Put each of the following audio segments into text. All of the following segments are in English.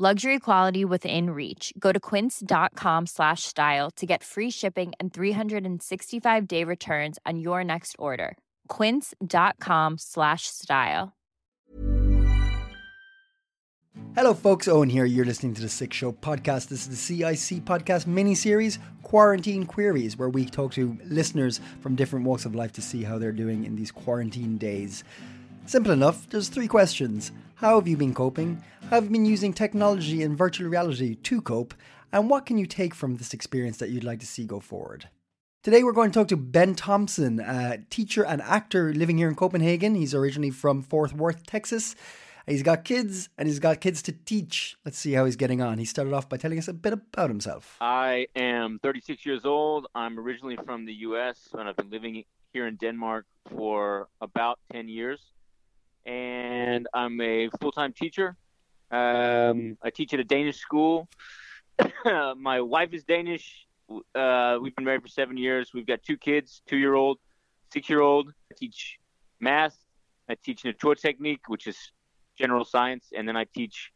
Luxury quality within reach. Go to quince.com slash style to get free shipping and 365 day returns on your next order. Quince.com slash style. Hello, folks. Owen here. You're listening to the CiC Show podcast. This is the CIC podcast mini series, Quarantine Queries, where we talk to listeners from different walks of life to see how they're doing in these quarantine days. Simple enough. There's three questions. How have you been coping? Have you been using technology and virtual reality to cope? And what can you take from this experience that you'd like to see go forward? Today we're going to talk to Ben Thompson, a teacher and actor living here in Copenhagen. He's originally from Fort Worth, Texas. He's got kids and he's got kids to teach. Let's see how he's getting on. He started off by telling us a bit about himself. I am 36 years old. I'm originally from the U.S. and I've been living here in Denmark for about 10 years and I'm a full time teacher. Um, I teach at a Danish school. My wife is Danish. Uh, we've been married for seven years. We've got two kids two year old, six year old. I teach math. I teach Naturteknik, which is general science. And then I teach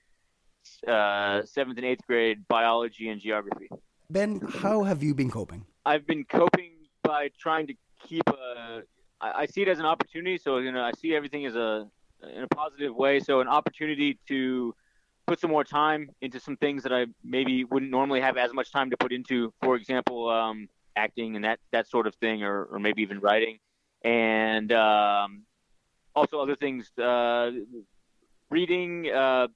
uh, seventh and eighth grade biology and geography. Ben, how have you been coping? I've been coping by trying to keep a. I, I see it as an opportunity. So you know, I see everything as a in a positive way. So an opportunity to put some more time into some things that I maybe wouldn't normally have as much time to put into. For example, um, acting and that that sort of thing, or, or maybe even writing, and um, also other things, uh, reading, uh,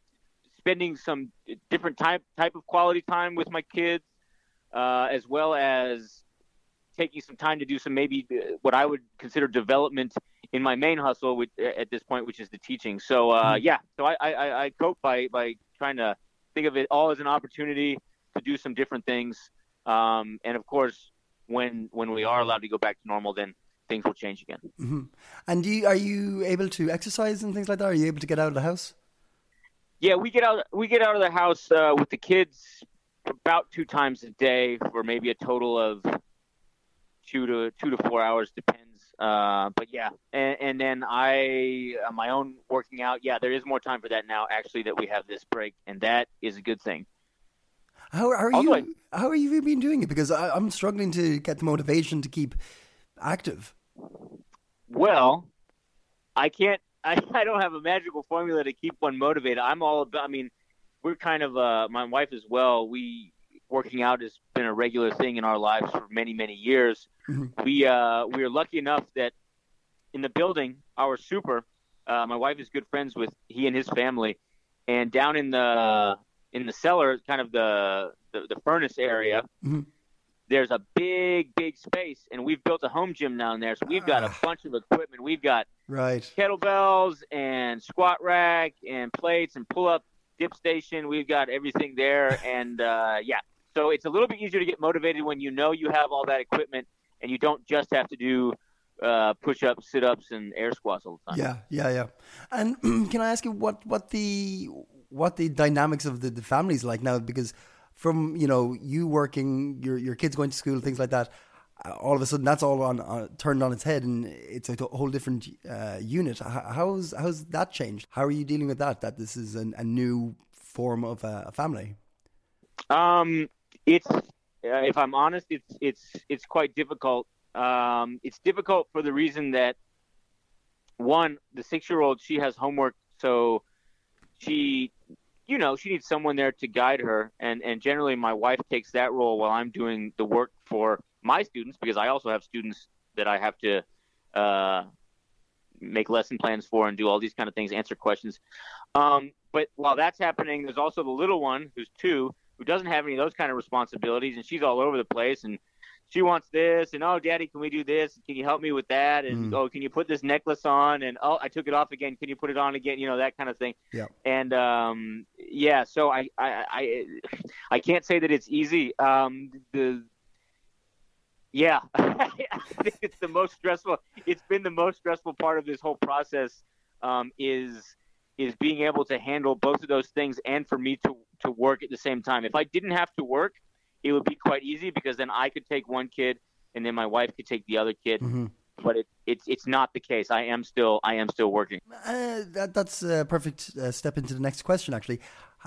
spending some different type type of quality time with my kids, uh, as well as taking some time to do some maybe uh, what I would consider development in my main hustle with, at this point, which is the teaching. So uh, mm-hmm. yeah, so I, I, I cope by by trying to think of it all as an opportunity to do some different things. Um, and of course, when when we are allowed to go back to normal, then things will change again. Mm-hmm. And do you, are you able to exercise and things like that? Are you able to get out of the house? Yeah, we get out. We get out of the house uh, with the kids about two times a day for maybe a total of two to two to four hours, depends. Uh, but yeah, and, and then I uh, my own working out. Yeah, there is more time for that now. Actually, that we have this break, and that is a good thing. How are you? How are you been doing it? Because I, I'm struggling to get the motivation to keep active. Well, I can't. I, I don't have a magical formula to keep one motivated. I'm all about. I mean, we're kind of uh, my wife as well. We working out has been a regular thing in our lives for many many years. Mm-hmm. We uh, we are lucky enough that in the building, our super, uh, my wife is good friends with he and his family, and down in the in the cellar, kind of the the, the furnace area. Mm-hmm. There's a big, big space, and we've built a home gym down there. So we've got a ah. bunch of equipment. We've got right kettlebells and squat rack and plates and pull up dip station. We've got everything there, and uh, yeah, so it's a little bit easier to get motivated when you know you have all that equipment and you don't just have to do uh, push ups, sit ups, and air squats all the time. Yeah, yeah, yeah. And can I ask you what what the what the dynamics of the, the families like now? Because from you know you working, your your kids going to school, things like that. All of a sudden, that's all on uh, turned on its head, and it's a whole different uh, unit. How's how's that changed? How are you dealing with that? That this is an, a new form of a family. Um, it's uh, if I'm honest, it's it's it's quite difficult. Um, it's difficult for the reason that one, the six-year-old, she has homework, so she, you know, she needs someone there to guide her, and and generally my wife takes that role while I'm doing the work for my students because I also have students that I have to uh, make lesson plans for and do all these kind of things, answer questions. Um, but while that's happening, there's also the little one who's two who doesn't have any of those kind of responsibilities, and she's all over the place and she wants this and oh daddy can we do this can you help me with that and mm. oh can you put this necklace on and oh i took it off again can you put it on again you know that kind of thing yeah and um yeah so i i i, I can't say that it's easy um the Yeah, I think it's the most stressful. It's been the most stressful part of this whole process. Um, is is being able to handle both of those things, and for me to to work at the same time. If I didn't have to work, it would be quite easy because then I could take one kid, and then my wife could take the other kid. Mm-hmm. But it, it's it's not the case. I am still I am still working. Uh, that, that's a perfect uh, step into the next question, actually.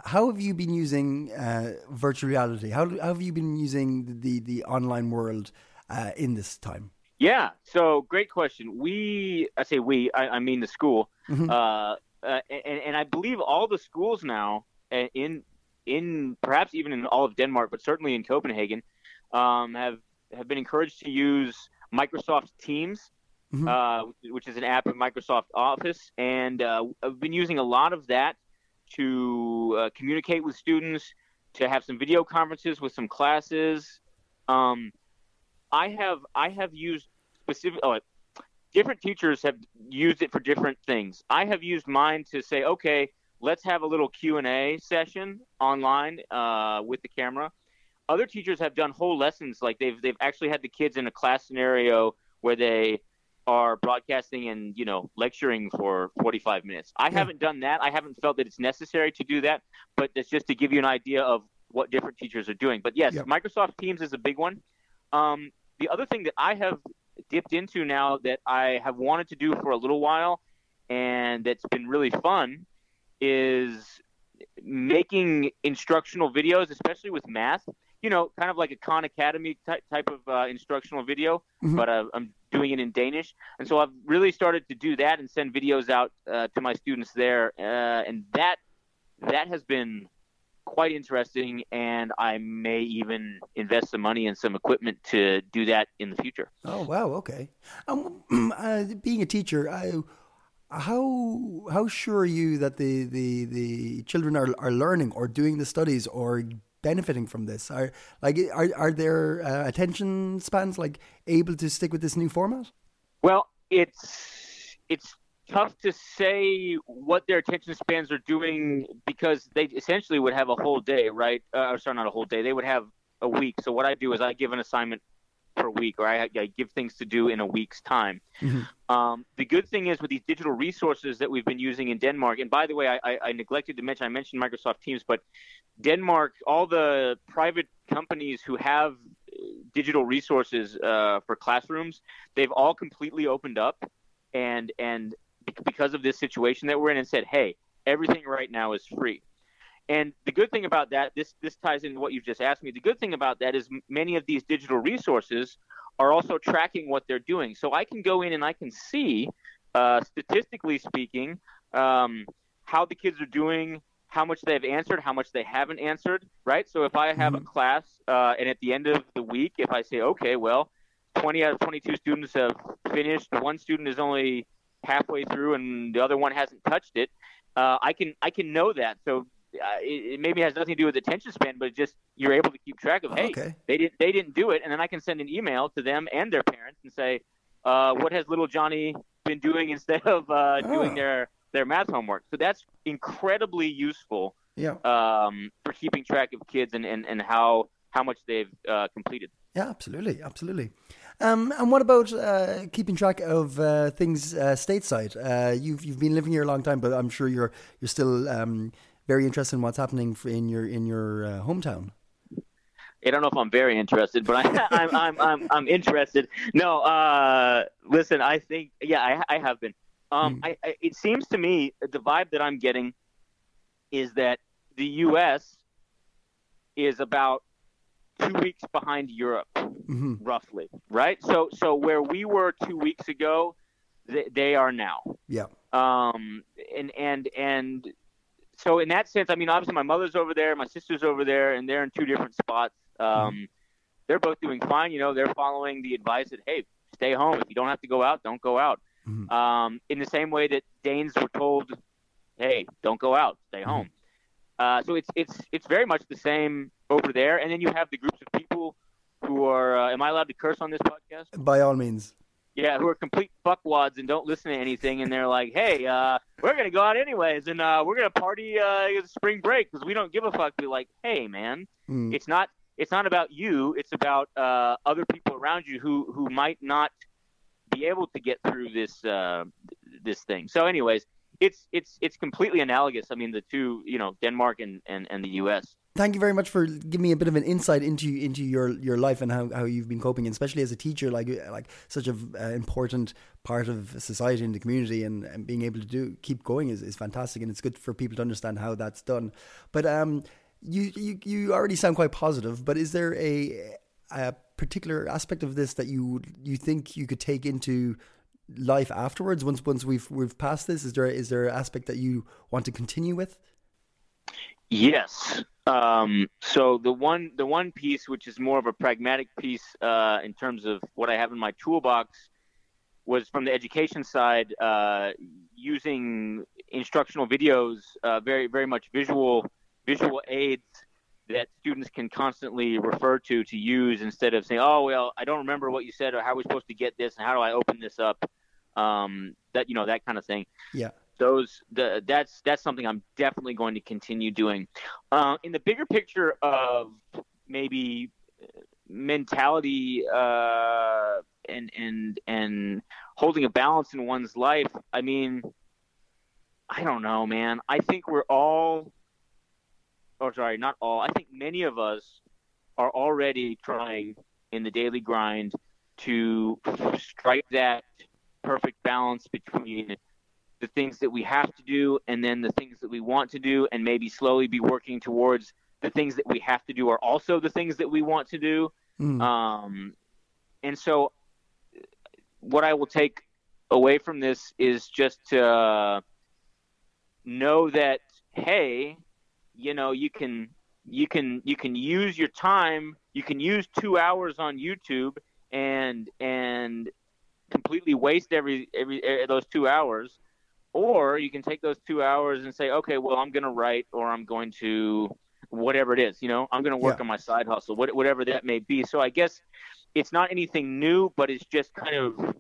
How have you been using uh, virtual reality? How, how, have you been using the, the online world uh, in this time? Yeah, so great question. We, I say we, I, I mean the school, mm-hmm. Uh, and, and, I believe all the schools now uh, in in perhaps even in all of Denmark, but certainly in Copenhagen, um, have have been encouraged to use Microsoft Teams, mm-hmm. uh, which is an app of Microsoft Office, and uh, I've been using a lot of that to uh, communicate with students, to have some video conferences with some classes. Um, I have I have used specific. Oh, different teachers have used it for different things. I have used mine to say, okay, let's have a little Q and A session online uh, with the camera. Other teachers have done whole lessons, like they've they've actually had the kids in a class scenario where they are broadcasting and you know lecturing for 45 minutes. I yeah. haven't done that. I haven't felt that it's necessary to do that, but it's just to give you an idea of what different teachers are doing. But yes. Microsoft Teams is a big one. Um, the other thing that I have dipped into now that I have wanted to do for a little while and that's been really fun is making instructional videos, especially with math. You know, kind of like a Khan Academy type, type of uh, instructional video, mm-hmm. but uh, I'm doing it in Danish. And so I've really started to do that and send videos out uh, to my students there. Uh, and that that has been quite interesting, and I may even invest some money in some equipment to do that in the future. Oh wow! Okay. Um, uh, being a teacher, I, how how sure are you that the the, the children are, are learning or doing the studies or benefiting from this? Are like are are their uh, attention spans like able to stick with this new format? Well, it's it's tough to say what their attention spans are doing because they essentially would have a whole day, right? Uh, sorry, not a whole day. They would have a week. So what I do is I give an assignment per week, or I, I give things to do in a week's time. Mm-hmm. Um, the good thing is with these digital resources that we've been using in Denmark, and by the way, I, I, I neglected to mention, I mentioned Microsoft Teams, but Denmark, all the private companies who have uh, digital resources uh, for classrooms, they've all completely opened up and and because of this situation that we're in and said, hey, everything right now is free. And the good thing about that, this this ties into what you've just asked me. The good thing about that is many of these digital resources are also tracking what they're doing. So I can go in and I can see, uh, statistically speaking, um, how the kids are doing, how much they've answered, how much they haven't answered, right? So if I have mm-hmm. a class uh, and at the end of the week, if I say, okay, well, 20 out of 22 students have finished, one student is only halfway through and the other one hasn't touched it, uh, I can I can know that. So uh, it, it, maybe has nothing to do with attention span, but just you're able to keep track of. Hey, okay. they didn't they didn't do it, and then I can send an email to them and their parents and say, uh, what has little Johnny been doing instead of uh, oh. doing their their math homework? So that's incredibly useful. Yeah. Um, for keeping track of kids and, and, and how how much they've uh, completed. Yeah, absolutely, absolutely. Um, and what about uh, keeping track of uh, things uh, stateside? Uh, you've you've been living here a long time, but I'm sure you're you're still um, very interested in what's happening in your in your uh, hometown. I don't know if I'm very interested, but I, am I'm, I'm I'm I'm interested. No, uh, listen, I think yeah, I I have been. Um, mm. I, I, it seems to me the vibe that I'm getting is that the U.S. is about two weeks behind Europe, mm-hmm. roughly, right? So, so where we were two weeks ago, they, they are now. Yeah. Um, and and and so in that sense, I mean, obviously my mother's over there, my sister's over there, and they're in two different spots. Um, mm-hmm. They're both doing fine. You know, they're following the advice that hey, stay home. If you don't have to go out, don't go out. Mm-hmm. Um, in the same way that Danes were told, hey, don't go out, stay mm-hmm. home. Uh, so it's it's it's very much the same over there, and then you have the groups of people who are. Uh, am I allowed to curse on this podcast? By all means. Yeah, who are complete fuckwads and don't listen to anything, and they're like, "Hey, uh, we're gonna go out anyways, and uh, we're gonna party uh, spring break because we don't give a fuck." Be like, "Hey, man, mm. it's not it's not about you. It's about uh, other people around you who who might not be able to get through this uh, this thing. So, anyways, it's it's it's completely analogous. I mean, the two, you know, Denmark and and, and the U.S. Thank you very much for giving me a bit of an insight into into your your life and how, how you've been coping, and especially as a teacher, like like such an uh, important part of society and the community, and, and being able to do keep going is, is fantastic, and it's good for people to understand how that's done. But um, you you you already sound quite positive, but is there a a particular aspect of this that you you think you could take into life afterwards? Once once we've we've passed this is there is there an aspect that you want to continue with? Yes. Um, so the one the one piece which is more of a pragmatic piece uh, in terms of what i have in my toolbox was from the education side uh, using instructional videos uh, very very much visual visual aids that students can constantly refer to to use instead of saying, "Oh, well, I don't remember what you said or how are we supposed to get this and how do I open this up?" Um, that you know that kind of thing. Yeah. Those the that's that's something I'm definitely going to continue doing. Uh, in the bigger picture of maybe mentality uh, and and and holding a balance in one's life. I mean, I don't know, man. I think we're all or sorry, not all. I think many of us are already trying in the daily grind to strike that perfect balance between the things that we have to do and then the things that we want to do and maybe slowly be working towards the things that we have to do are also the things that we want to do mm. um, and so what i will take away from this is just to uh, know that hey you know you can you can you can use your time you can use two hours on youtube and and completely waste every every eh, those two hours or you can take those two hours and say okay well i'm going to write or i'm going to whatever it is you know i'm going to work yeah. on my side hustle whatever that may be so i guess it's not anything new but it's just kind of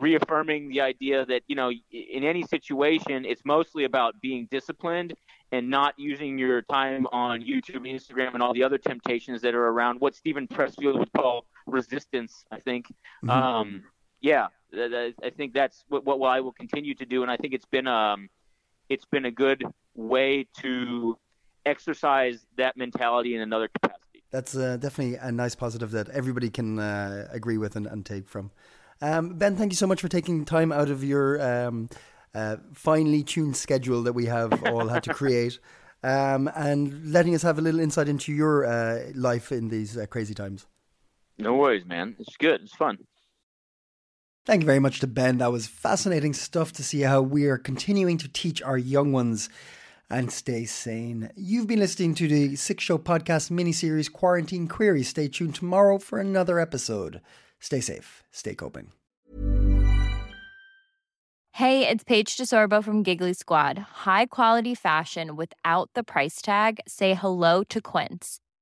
reaffirming the idea that you know in any situation it's mostly about being disciplined and not using your time on YouTube, Instagram, and all the other temptations that are around what Steven Pressfield would call resistance. I think, mm-hmm. um, yeah, I think that's what, what I will continue to do, and I think it's been um, it's been a good way to exercise that mentality in another capacity. That's uh, definitely a nice positive that everybody can uh, agree with and, and take from. Um, ben, thank you so much for taking time out of your um, uh, finely tuned schedule that we have all had to create. Um, and letting us have a little insight into your uh, life in these uh, crazy times. No worries, man. It's good. It's fun. Thank you very much to Ben. That was fascinating stuff to see how we are continuing to teach our young ones and stay sane. You've been listening to the Six Show podcast miniseries Quarantine Queries. Stay tuned tomorrow for another episode. Stay safe, stay coping. Hey, it's Paige DeSorbo from Giggly Squad. High quality fashion without the price tag? Say hello to Quince.